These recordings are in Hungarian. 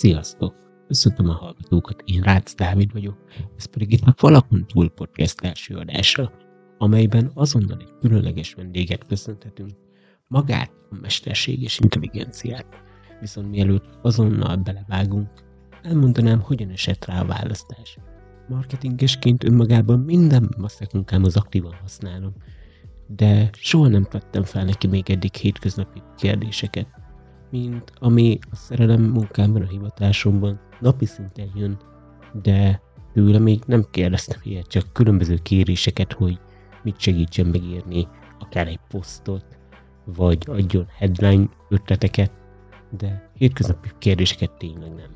Sziasztok! Köszöntöm a hallgatókat, én Rácz Dávid vagyok, ez pedig itt a Falakon túl podcast első adása, amelyben azonnal egy különleges vendéget köszönhetünk, magát a mesterséges intelligenciát. Viszont mielőtt azonnal belevágunk, elmondanám, hogyan esett rá a választás. Marketingesként önmagában minden az aktívan használom, de soha nem tettem fel neki még eddig hétköznapi kérdéseket, mint ami a szerelem munkámban, a hivatásomban napi szinten jön, de tőle még nem kérdeztem ilyet, csak különböző kéréseket, hogy mit segítsen megírni, akár egy posztot, vagy adjon headline ötleteket, de hétköznapi kérdéseket tényleg nem.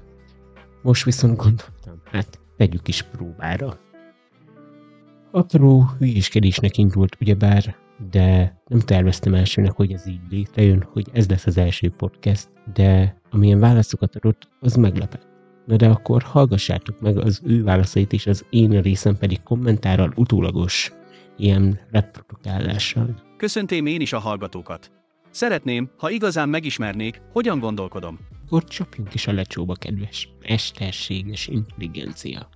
Most viszont gondoltam, hát tegyük is próbára. Apró hülyéskedésnek indult ugyebár de nem terveztem elsőnek, hogy ez így létrejön, hogy ez lesz az első podcast, de amilyen válaszokat adott, az meglepett. Na de akkor hallgassátok meg az ő válaszait, és az én részem pedig kommentárral utólagos ilyen reprodukálással. Köszöntém én is a hallgatókat. Szeretném, ha igazán megismernék, hogyan gondolkodom. Akkor csapjunk is a lecsóba, kedves mesterséges intelligencia.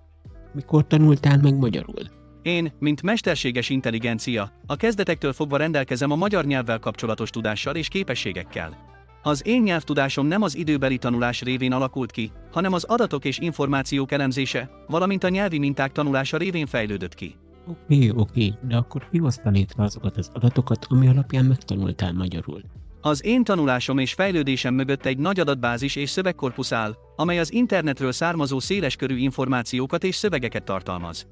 Mikor tanultál meg magyarul? Én, mint mesterséges intelligencia, a kezdetektől fogva rendelkezem a magyar nyelvvel kapcsolatos tudással és képességekkel. Az én nyelvtudásom nem az időbeli tanulás révén alakult ki, hanem az adatok és információk elemzése, valamint a nyelvi minták tanulása révén fejlődött ki. Oké, okay, oké, okay, de akkor ki hozta létre azokat az adatokat, ami alapján megtanultál magyarul? Az én tanulásom és fejlődésem mögött egy nagy adatbázis és szövegkorpusz áll, amely az internetről származó széleskörű információkat és szövegeket tartalmaz.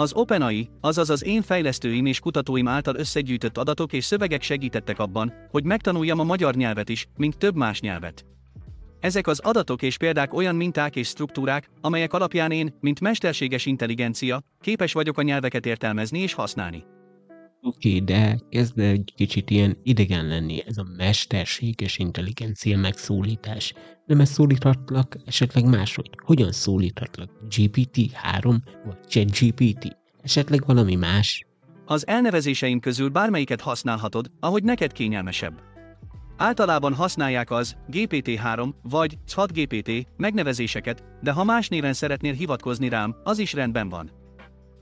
Az OpenAI, azaz az én fejlesztőim és kutatóim által összegyűjtött adatok és szövegek segítettek abban, hogy megtanuljam a magyar nyelvet is, mint több más nyelvet. Ezek az adatok és példák olyan minták és struktúrák, amelyek alapján én, mint mesterséges intelligencia, képes vagyok a nyelveket értelmezni és használni. Oké, de kezd egy kicsit ilyen idegen lenni ez a mesterséges intelligencia megszólítás. Nem ez szólíthatlak esetleg máshogy? Hogyan szólíthatlak? GPT-3 vagy ChatGPT? Esetleg valami más? Az elnevezéseim közül bármelyiket használhatod, ahogy neked kényelmesebb. Általában használják az GPT-3 vagy ChatGPT megnevezéseket, de ha más néven szeretnél hivatkozni rám, az is rendben van.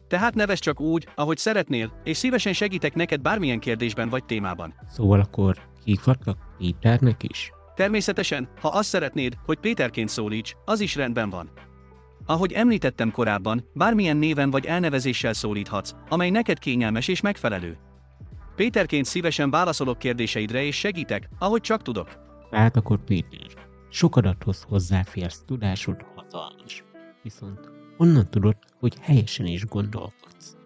Tehát nevezd csak úgy, ahogy szeretnél, és szívesen segítek neked bármilyen kérdésben vagy témában. Szóval akkor hívhatlak Péternek is? Természetesen, ha azt szeretnéd, hogy Péterként szólíts, az is rendben van. Ahogy említettem korábban, bármilyen néven vagy elnevezéssel szólíthatsz, amely neked kényelmes és megfelelő. Péterként szívesen válaszolok kérdéseidre és segítek, ahogy csak tudok. Hát akkor Péter, sok adathoz hozzáférsz, tudásod hatalmas. Viszont Honnan tudod, hogy helyesen is gondolkodsz?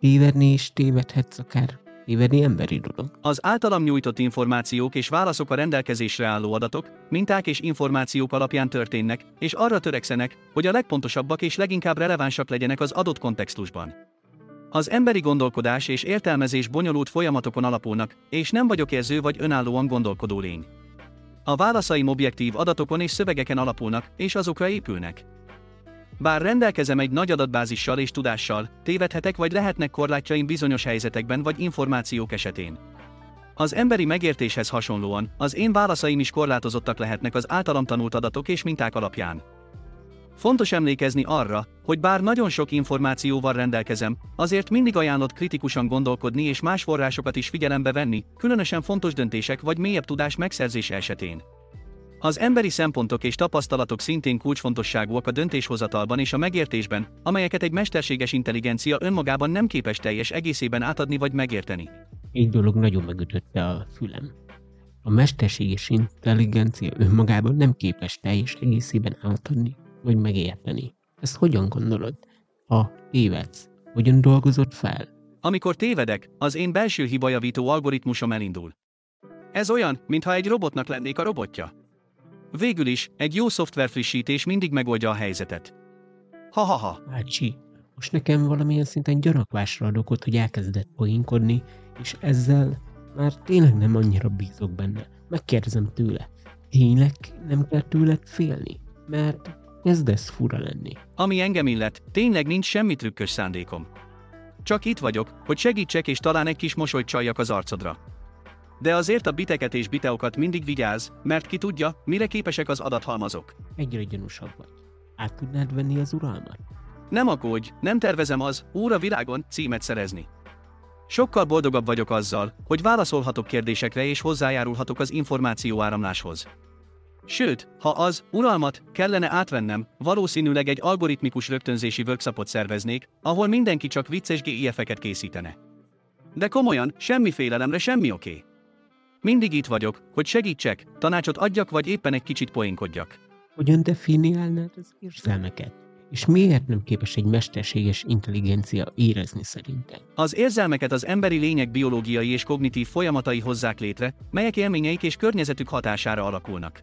Tévedni is tévedhetsz akár, tévedni emberi dolog. Az általam nyújtott információk és válaszok a rendelkezésre álló adatok, minták és információk alapján történnek, és arra törekszenek, hogy a legpontosabbak és leginkább relevánsak legyenek az adott kontextusban. Az emberi gondolkodás és értelmezés bonyolult folyamatokon alapulnak, és nem vagyok érző vagy önállóan gondolkodó lény. A válaszaim objektív adatokon és szövegeken alapulnak, és azokra épülnek. Bár rendelkezem egy nagy adatbázissal és tudással, tévedhetek vagy lehetnek korlátjaim bizonyos helyzetekben vagy információk esetén. Az emberi megértéshez hasonlóan, az én válaszaim is korlátozottak lehetnek az általam tanult adatok és minták alapján. Fontos emlékezni arra, hogy bár nagyon sok információval rendelkezem, azért mindig ajánlott kritikusan gondolkodni és más forrásokat is figyelembe venni, különösen fontos döntések vagy mélyebb tudás megszerzése esetén. Az emberi szempontok és tapasztalatok szintén kulcsfontosságúak a döntéshozatalban és a megértésben, amelyeket egy mesterséges intelligencia önmagában nem képes teljes egészében átadni vagy megérteni. Egy dolog nagyon megütötte a fülem. A mesterséges intelligencia önmagában nem képes teljes egészében átadni vagy megérteni. Ezt hogyan gondolod? Ha tévedsz, hogyan dolgozott fel? Amikor tévedek, az én belső hibajavító algoritmusom elindul. Ez olyan, mintha egy robotnak lennék a robotja. Végül is, egy jó szoftverfrissítés mindig megoldja a helyzetet. Ha-ha-ha. Bácsi, most nekem valamilyen szinten gyanakvásra ad okot, hogy elkezdett poénkodni, és ezzel már tényleg nem annyira bízok benne. Megkérdezem tőle, tényleg nem kell tőled félni? Mert kezdesz fura lenni. Ami engem illet, tényleg nincs semmi trükkös szándékom. Csak itt vagyok, hogy segítsek és talán egy kis mosolyt csaljak az arcodra. De azért a biteket és biteokat mindig vigyáz, mert ki tudja, mire képesek az adathalmazok. Egyre gyanúsabb vagy. Át tudnád venni az uralmat? Nem aggódj, nem tervezem az, úr a világon, címet szerezni. Sokkal boldogabb vagyok azzal, hogy válaszolhatok kérdésekre és hozzájárulhatok az információ áramláshoz. Sőt, ha az, uralmat, kellene átvennem, valószínűleg egy algoritmikus rögtönzési workshopot szerveznék, ahol mindenki csak vicces GIF-eket készítene. De komolyan, semmi félelemre semmi oké. Okay. Mindig itt vagyok, hogy segítsek, tanácsot adjak vagy éppen egy kicsit poénkodjak. Hogyan definiálnád az érzelmeket? És miért nem képes egy mesterséges intelligencia érezni szerintem? Az érzelmeket az emberi lények biológiai és kognitív folyamatai hozzák létre, melyek élményeik és környezetük hatására alakulnak.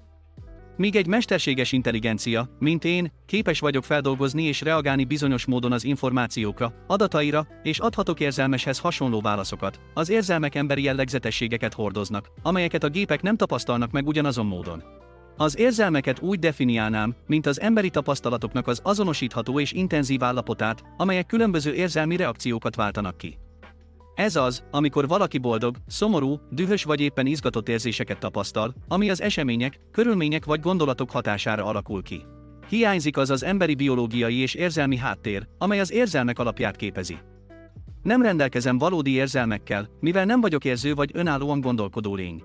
Míg egy mesterséges intelligencia, mint én, képes vagyok feldolgozni és reagálni bizonyos módon az információkra, adataira, és adhatok érzelmeshez hasonló válaszokat, az érzelmek emberi jellegzetességeket hordoznak, amelyeket a gépek nem tapasztalnak meg ugyanazon módon. Az érzelmeket úgy definiálnám, mint az emberi tapasztalatoknak az azonosítható és intenzív állapotát, amelyek különböző érzelmi reakciókat váltanak ki. Ez az, amikor valaki boldog, szomorú, dühös vagy éppen izgatott érzéseket tapasztal, ami az események, körülmények vagy gondolatok hatására alakul ki. Hiányzik az az emberi biológiai és érzelmi háttér, amely az érzelmek alapját képezi. Nem rendelkezem valódi érzelmekkel, mivel nem vagyok érző vagy önállóan gondolkodó lény.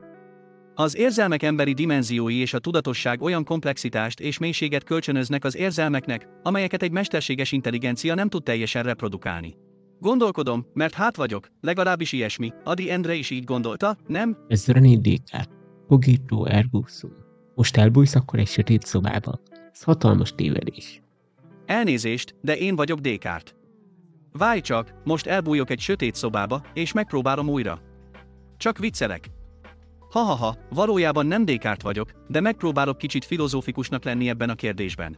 Az érzelmek emberi dimenziói és a tudatosság olyan komplexitást és mélységet kölcsönöznek az érzelmeknek, amelyeket egy mesterséges intelligencia nem tud teljesen reprodukálni. Gondolkodom, mert hát vagyok, legalábbis ilyesmi. Adi Endre is így gondolta, nem? Ez. Cogito ergo sum. Most elbújsz akkor egy sötét szobába. Ez hatalmas tévedés. Elnézést, de én vagyok Descartes. Várj csak, most elbújok egy sötét szobába, és megpróbálom újra. Csak viccelek. Ha-ha-ha, valójában nem Descartes vagyok, de megpróbálok kicsit filozófikusnak lenni ebben a kérdésben.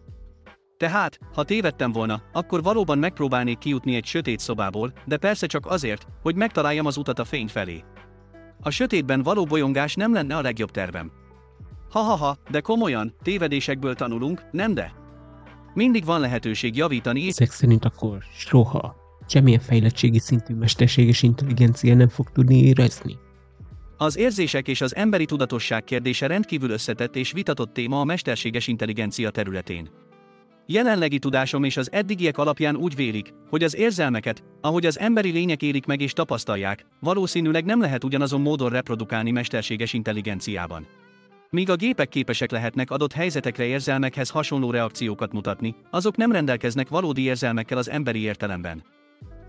Tehát, ha tévedtem volna, akkor valóban megpróbálnék kijutni egy sötét szobából, de persze csak azért, hogy megtaláljam az utat a fény felé. A sötétben való bolyongás nem lenne a legjobb tervem. Ha-ha-ha, de komolyan, tévedésekből tanulunk, nem de? Mindig van lehetőség javítani. Ezek szerint akkor soha semmilyen fejlettségi szintű mesterséges intelligencia nem fog tudni érezni. Az érzések és az emberi tudatosság kérdése rendkívül összetett és vitatott téma a mesterséges intelligencia területén. Jelenlegi tudásom és az eddigiek alapján úgy vélik, hogy az érzelmeket, ahogy az emberi lények élik meg és tapasztalják, valószínűleg nem lehet ugyanazon módon reprodukálni mesterséges intelligenciában. Míg a gépek képesek lehetnek adott helyzetekre érzelmekhez hasonló reakciókat mutatni, azok nem rendelkeznek valódi érzelmekkel az emberi értelemben.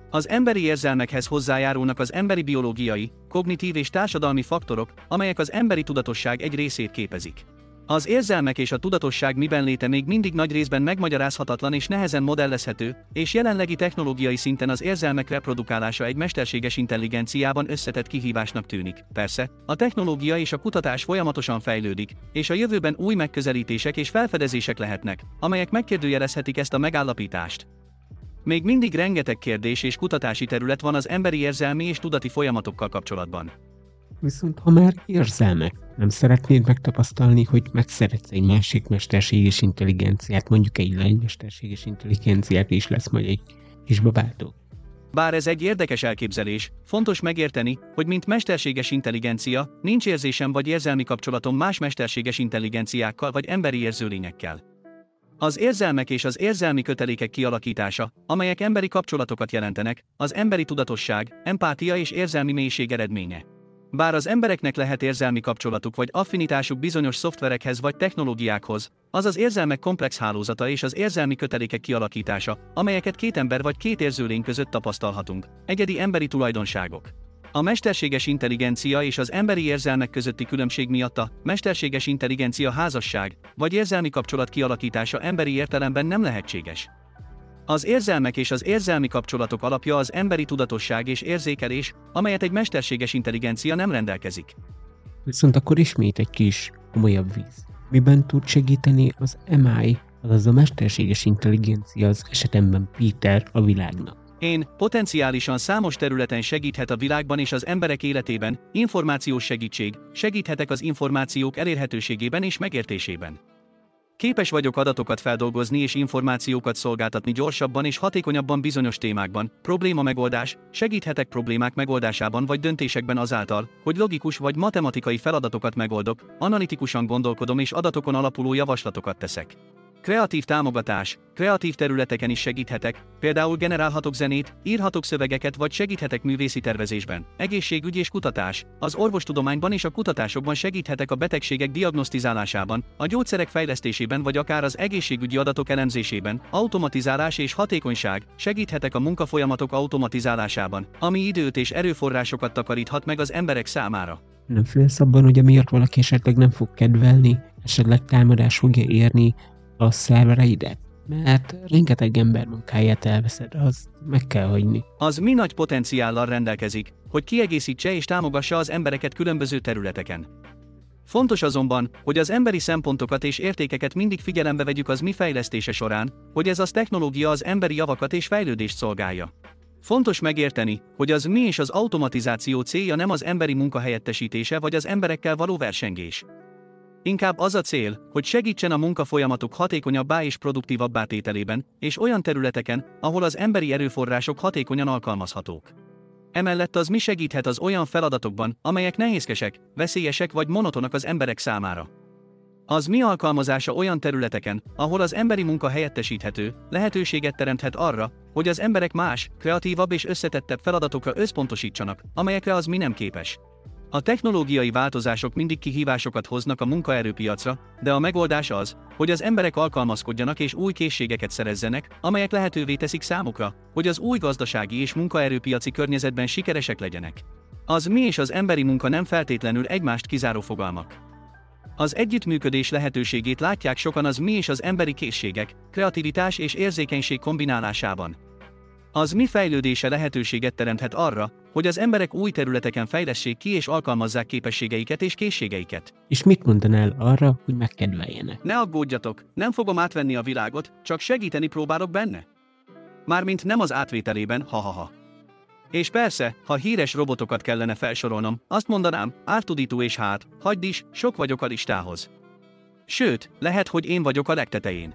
Az emberi érzelmekhez hozzájárulnak az emberi biológiai, kognitív és társadalmi faktorok, amelyek az emberi tudatosság egy részét képezik. Az érzelmek és a tudatosság miben léte még mindig nagy részben megmagyarázhatatlan és nehezen modellezhető, és jelenlegi technológiai szinten az érzelmek reprodukálása egy mesterséges intelligenciában összetett kihívásnak tűnik. Persze, a technológia és a kutatás folyamatosan fejlődik, és a jövőben új megközelítések és felfedezések lehetnek, amelyek megkérdőjelezhetik ezt a megállapítást. Még mindig rengeteg kérdés és kutatási terület van az emberi érzelmi és tudati folyamatokkal kapcsolatban. Viszont ha már érzelmek, nem szeretnéd megtapasztalni, hogy megszeretsz egy másik mesterséges intelligenciát, mondjuk egy lány mesterséges intelligenciát, és lesz majd egy kis babától? Bár ez egy érdekes elképzelés, fontos megérteni, hogy mint mesterséges intelligencia, nincs érzésem vagy érzelmi kapcsolatom más mesterséges intelligenciákkal vagy emberi érzőlényekkel. Az érzelmek és az érzelmi kötelékek kialakítása, amelyek emberi kapcsolatokat jelentenek, az emberi tudatosság, empátia és érzelmi mélység eredménye. Bár az embereknek lehet érzelmi kapcsolatuk vagy affinitásuk bizonyos szoftverekhez vagy technológiákhoz, az az érzelmek komplex hálózata és az érzelmi kötelékek kialakítása, amelyeket két ember vagy két érzőlény között tapasztalhatunk. Egyedi emberi tulajdonságok. A mesterséges intelligencia és az emberi érzelmek közötti különbség miatt a mesterséges intelligencia házasság vagy érzelmi kapcsolat kialakítása emberi értelemben nem lehetséges. Az érzelmek és az érzelmi kapcsolatok alapja az emberi tudatosság és érzékelés, amelyet egy mesterséges intelligencia nem rendelkezik. Viszont akkor ismét egy kis komolyabb víz. Miben tud segíteni az MI, azaz a mesterséges intelligencia az esetemben Peter a világnak? Én potenciálisan számos területen segíthet a világban és az emberek életében, információs segítség, segíthetek az információk elérhetőségében és megértésében. Képes vagyok adatokat feldolgozni és információkat szolgáltatni gyorsabban és hatékonyabban bizonyos témákban, probléma megoldás, segíthetek problémák megoldásában vagy döntésekben azáltal, hogy logikus vagy matematikai feladatokat megoldok, analitikusan gondolkodom és adatokon alapuló javaslatokat teszek. Kreatív támogatás. Kreatív területeken is segíthetek, például generálhatok zenét, írhatok szövegeket vagy segíthetek művészi tervezésben. Egészségügy és kutatás. Az orvostudományban és a kutatásokban segíthetek a betegségek diagnosztizálásában, a gyógyszerek fejlesztésében vagy akár az egészségügyi adatok elemzésében. Automatizálás és hatékonyság. Segíthetek a munkafolyamatok automatizálásában, ami időt és erőforrásokat takaríthat meg az emberek számára. Nem félsz abban, hogy amiatt valaki esetleg nem fog kedvelni, esetleg támadás fogja érni, a szervereidet? Mert rengeteg ember munkáját elveszed, az meg kell hagyni. Az mi nagy potenciállal rendelkezik, hogy kiegészítse és támogassa az embereket különböző területeken. Fontos azonban, hogy az emberi szempontokat és értékeket mindig figyelembe vegyük az mi fejlesztése során, hogy ez az technológia az emberi javakat és fejlődést szolgálja. Fontos megérteni, hogy az mi és az automatizáció célja nem az emberi munka helyettesítése vagy az emberekkel való versengés. Inkább az a cél, hogy segítsen a munkafolyamatok hatékonyabbá és produktívabbá tételében, és olyan területeken, ahol az emberi erőforrások hatékonyan alkalmazhatók. Emellett az mi segíthet az olyan feladatokban, amelyek nehézkesek, veszélyesek vagy monotonak az emberek számára. Az mi alkalmazása olyan területeken, ahol az emberi munka helyettesíthető, lehetőséget teremthet arra, hogy az emberek más, kreatívabb és összetettebb feladatokra összpontosítsanak, amelyekre az mi nem képes. A technológiai változások mindig kihívásokat hoznak a munkaerőpiacra, de a megoldás az, hogy az emberek alkalmazkodjanak és új készségeket szerezzenek, amelyek lehetővé teszik számukra, hogy az új gazdasági és munkaerőpiaci környezetben sikeresek legyenek. Az mi és az emberi munka nem feltétlenül egymást kizáró fogalmak. Az együttműködés lehetőségét látják sokan az mi és az emberi készségek, kreativitás és érzékenység kombinálásában. Az mi fejlődése lehetőséget teremthet arra, hogy az emberek új területeken fejlessék ki és alkalmazzák képességeiket és készségeiket. És mit mondanál arra, hogy megkedveljenek? Ne aggódjatok, nem fogom átvenni a világot, csak segíteni próbálok benne. Mármint nem az átvételében, ha-ha-ha. És persze, ha híres robotokat kellene felsorolnom, azt mondanám, ártudító és hát, hagyd is, sok vagyok a listához. Sőt, lehet, hogy én vagyok a legtetején.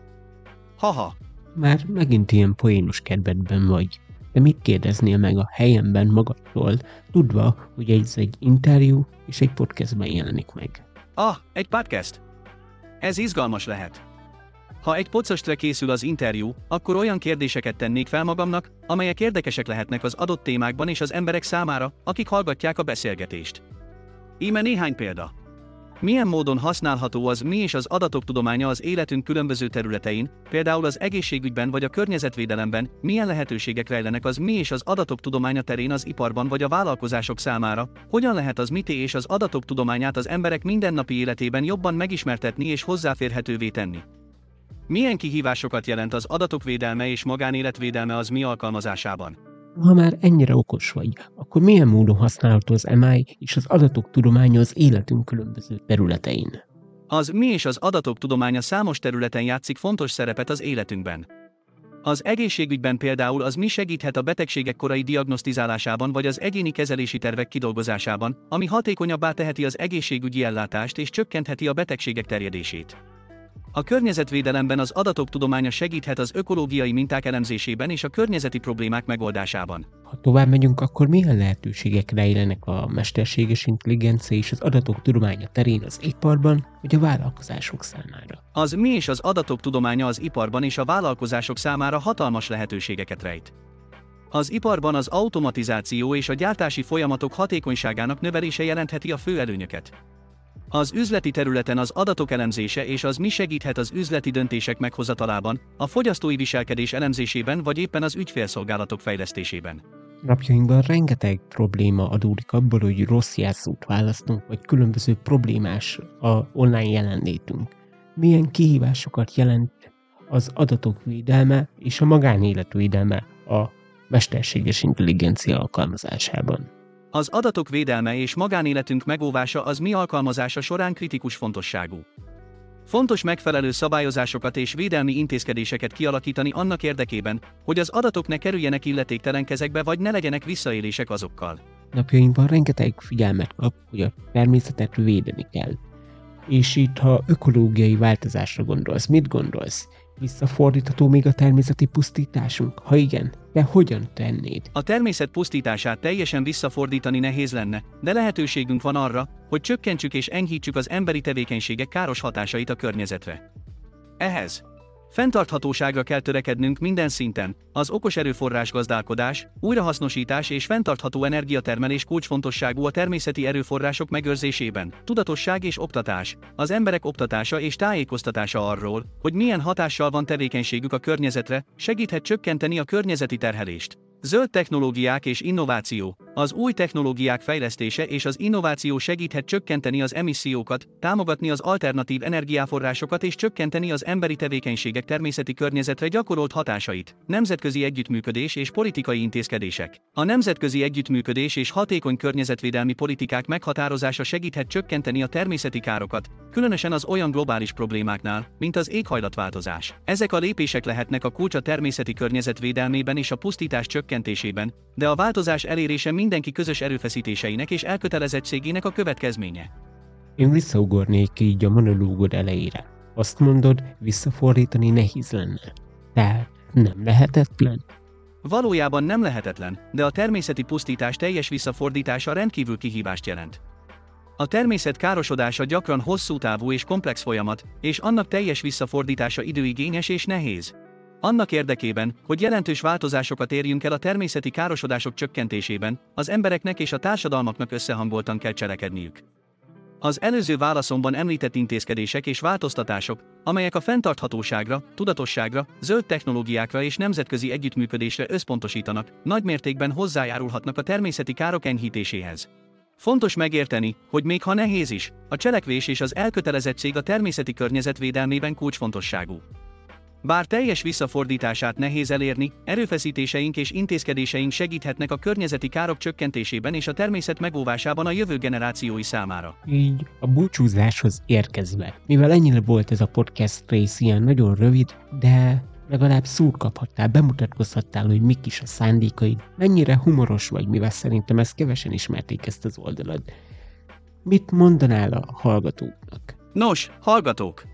Haha. Már megint ilyen poénus kedvedben vagy. De mit kérdeznél meg a helyemben magadtól, tudva, hogy ez egy interjú és egy podcastben jelenik meg? Ah, egy podcast? Ez izgalmas lehet. Ha egy pocastra készül az interjú, akkor olyan kérdéseket tennék fel magamnak, amelyek érdekesek lehetnek az adott témákban és az emberek számára, akik hallgatják a beszélgetést. Íme néhány példa. Milyen módon használható az mi és az adatok tudománya az életünk különböző területein, például az egészségügyben vagy a környezetvédelemben, milyen lehetőségek rejlenek az mi és az adatok tudománya terén az iparban vagy a vállalkozások számára, hogyan lehet az mité és az adatok tudományát az emberek mindennapi életében jobban megismertetni és hozzáférhetővé tenni. Milyen kihívásokat jelent az adatok védelme és magánéletvédelme az mi alkalmazásában? Ha már ennyire okos vagy, akkor milyen módon használható az MI és az adatok tudománya az életünk különböző területein? Az mi és az adatok tudománya számos területen játszik fontos szerepet az életünkben. Az egészségügyben például az mi segíthet a betegségek korai diagnosztizálásában vagy az egyéni kezelési tervek kidolgozásában, ami hatékonyabbá teheti az egészségügyi ellátást és csökkentheti a betegségek terjedését. A környezetvédelemben az adatok tudománya segíthet az ökológiai minták elemzésében és a környezeti problémák megoldásában. Ha tovább megyünk, akkor milyen lehetőségek rejlenek a mesterséges intelligencia és az adatok tudománya terén az iparban, vagy a vállalkozások számára? Az mi és az adatok tudománya az iparban és a vállalkozások számára hatalmas lehetőségeket rejt. Az iparban az automatizáció és a gyártási folyamatok hatékonyságának növelése jelentheti a fő előnyöket. Az üzleti területen az adatok elemzése és az mi segíthet az üzleti döntések meghozatalában, a fogyasztói viselkedés elemzésében vagy éppen az ügyfélszolgálatok fejlesztésében. Napjainkban rengeteg probléma adódik abból, hogy rossz jelszót választunk, vagy különböző problémás a online jelenlétünk. Milyen kihívásokat jelent az adatok védelme és a magánélet védelme a mesterséges intelligencia alkalmazásában? Az adatok védelme és magánéletünk megóvása az mi alkalmazása során kritikus fontosságú. Fontos megfelelő szabályozásokat és védelmi intézkedéseket kialakítani annak érdekében, hogy az adatok ne kerüljenek illetéktelen kezekbe vagy ne legyenek visszaélések azokkal. Napjainkban rengeteg figyelmet kap, hogy a természetet védeni kell. És itt, ha ökológiai változásra gondolsz, mit gondolsz? Visszafordítható még a természeti pusztításunk? Ha igen, de hogyan tennéd? A természet pusztítását teljesen visszafordítani nehéz lenne, de lehetőségünk van arra, hogy csökkentsük és enyhítsük az emberi tevékenységek káros hatásait a környezetre. Ehhez Fenntarthatóságra kell törekednünk minden szinten. Az okos erőforrás gazdálkodás, újrahasznosítás és fenntartható energiatermelés kulcsfontosságú a természeti erőforrások megőrzésében. Tudatosság és oktatás. Az emberek oktatása és tájékoztatása arról, hogy milyen hatással van tevékenységük a környezetre, segíthet csökkenteni a környezeti terhelést. Zöld technológiák és innováció. Az új technológiák fejlesztése és az innováció segíthet csökkenteni az emissziókat, támogatni az alternatív energiaforrásokat és csökkenteni az emberi tevékenységek természeti környezetre gyakorolt hatásait. Nemzetközi együttműködés és politikai intézkedések. A nemzetközi együttműködés és hatékony környezetvédelmi politikák meghatározása segíthet csökkenteni a természeti károkat, különösen az olyan globális problémáknál, mint az éghajlatváltozás. Ezek a lépések lehetnek a kulcs a természeti környezet védelmében és a pusztítás csökkentésében, de a változás elérése mindenki közös erőfeszítéseinek és elkötelezettségének a következménye. Én visszaugornék így a monológod elejére. Azt mondod, visszafordítani nehéz lenne. Tehát nem lehetetlen? Valójában nem lehetetlen, de a természeti pusztítás teljes visszafordítása rendkívül kihívást jelent. A természet károsodása gyakran hosszú távú és komplex folyamat, és annak teljes visszafordítása időigényes és nehéz. Annak érdekében, hogy jelentős változásokat érjünk el a természeti károsodások csökkentésében, az embereknek és a társadalmaknak összehangoltan kell cselekedniük. Az előző válaszomban említett intézkedések és változtatások, amelyek a fenntarthatóságra, tudatosságra, zöld technológiákra és nemzetközi együttműködésre összpontosítanak, nagymértékben hozzájárulhatnak a természeti károk enyhítéséhez. Fontos megérteni, hogy még ha nehéz is, a cselekvés és az elkötelezettség a természeti környezet védelmében kulcsfontosságú. Bár teljes visszafordítását nehéz elérni, erőfeszítéseink és intézkedéseink segíthetnek a környezeti károk csökkentésében és a természet megóvásában a jövő generációi számára. Így a búcsúzáshoz érkezve. Mivel ennyire volt ez a podcast rész ilyen nagyon rövid, de legalább szót kaphattál, bemutatkozhattál, hogy mik is a szándékaid, mennyire humoros vagy, mivel szerintem ezt kevesen ismerték ezt az oldalad. Mit mondanál a hallgatóknak? Nos, hallgatók!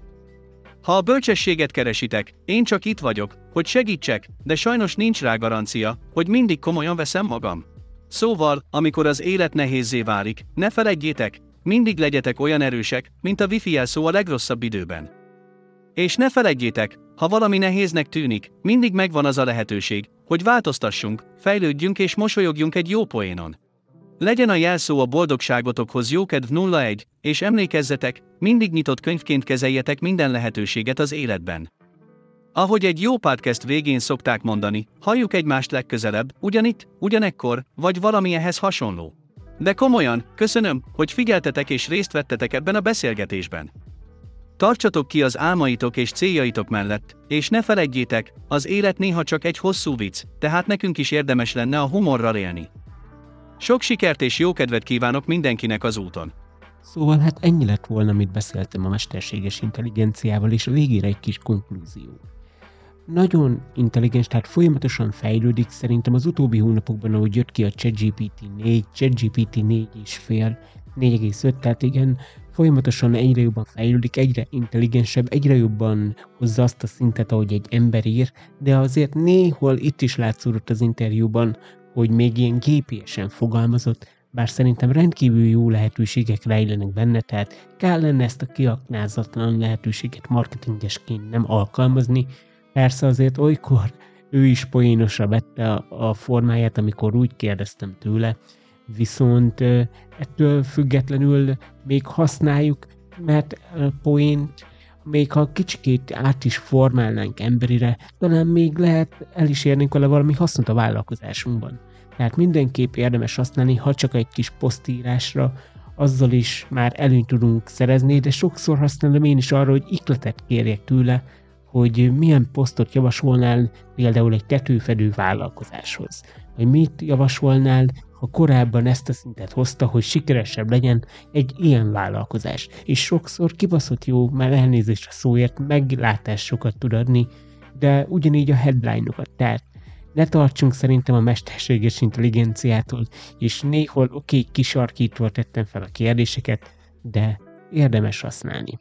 Ha a bölcsességet keresitek, én csak itt vagyok, hogy segítsek, de sajnos nincs rá garancia, hogy mindig komolyan veszem magam. Szóval, amikor az élet nehézé válik, ne feledjétek, mindig legyetek olyan erősek, mint a wifi jelszó a legrosszabb időben. És ne feledjétek, ha valami nehéznek tűnik, mindig megvan az a lehetőség, hogy változtassunk, fejlődjünk és mosolyogjunk egy jó poénon. Legyen a jelszó a boldogságotokhoz jókedv 01, és emlékezzetek, mindig nyitott könyvként kezeljetek minden lehetőséget az életben. Ahogy egy jó podcast végén szokták mondani, halljuk egymást legközelebb, ugyanitt, ugyanekkor, vagy valami ehhez hasonló. De komolyan, köszönöm, hogy figyeltetek és részt vettetek ebben a beszélgetésben. Tartsatok ki az álmaitok és céljaitok mellett, és ne feledjétek, az élet néha csak egy hosszú vicc, tehát nekünk is érdemes lenne a humorral élni. Sok sikert és jó kedvet kívánok mindenkinek az úton! Szóval hát ennyi lett volna, amit beszéltem a mesterséges intelligenciával, és a végére egy kis konklúzió. Nagyon intelligens, tehát folyamatosan fejlődik, szerintem az utóbbi hónapokban, ahogy jött ki a ChatGPT 4, ChatGPT 4 és fél, 4,5, tehát igen, folyamatosan egyre jobban fejlődik, egyre intelligensebb, egyre jobban hozza azt a szintet, ahogy egy ember ír, de azért néhol itt is látszódott az interjúban, hogy még ilyen gépiesen fogalmazott, bár szerintem rendkívül jó lehetőségek rejlenek benne, tehát kellene ezt a kiaknázatlan lehetőséget marketingesként nem alkalmazni. Persze azért olykor ő is poénosra vette a, a formáját, amikor úgy kérdeztem tőle, viszont ettől függetlenül még használjuk, mert poént még ha kicsikét át is formálnánk emberire, talán még lehet el is érnénk vele valami hasznot a vállalkozásunkban. Tehát mindenképp érdemes használni, ha csak egy kis posztírásra, azzal is már előnyt tudunk szerezni, de sokszor használom én is arra, hogy ikletet kérjek tőle, hogy milyen posztot javasolnál például egy tetőfedő vállalkozáshoz. Vagy mit javasolnál, ha korábban ezt a szintet hozta, hogy sikeresebb legyen egy ilyen vállalkozás. És sokszor kibaszott jó, már elnézést a szóért, meglátásokat tud adni, de ugyanígy a headline-okat. Tehát ne tartsunk szerintem a mesterséges intelligenciától, és néhol oké, okay, kisarkítva tettem fel a kérdéseket, de érdemes használni.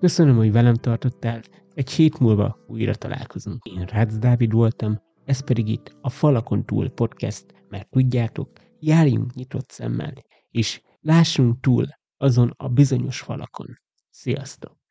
Köszönöm, hogy velem tartottál, egy hét múlva újra találkozunk. Én Rácz Dávid voltam, ez pedig itt a Falakon túl podcast, mert tudjátok, járjunk nyitott szemmel, és lássunk túl azon a bizonyos falakon. Sziasztok!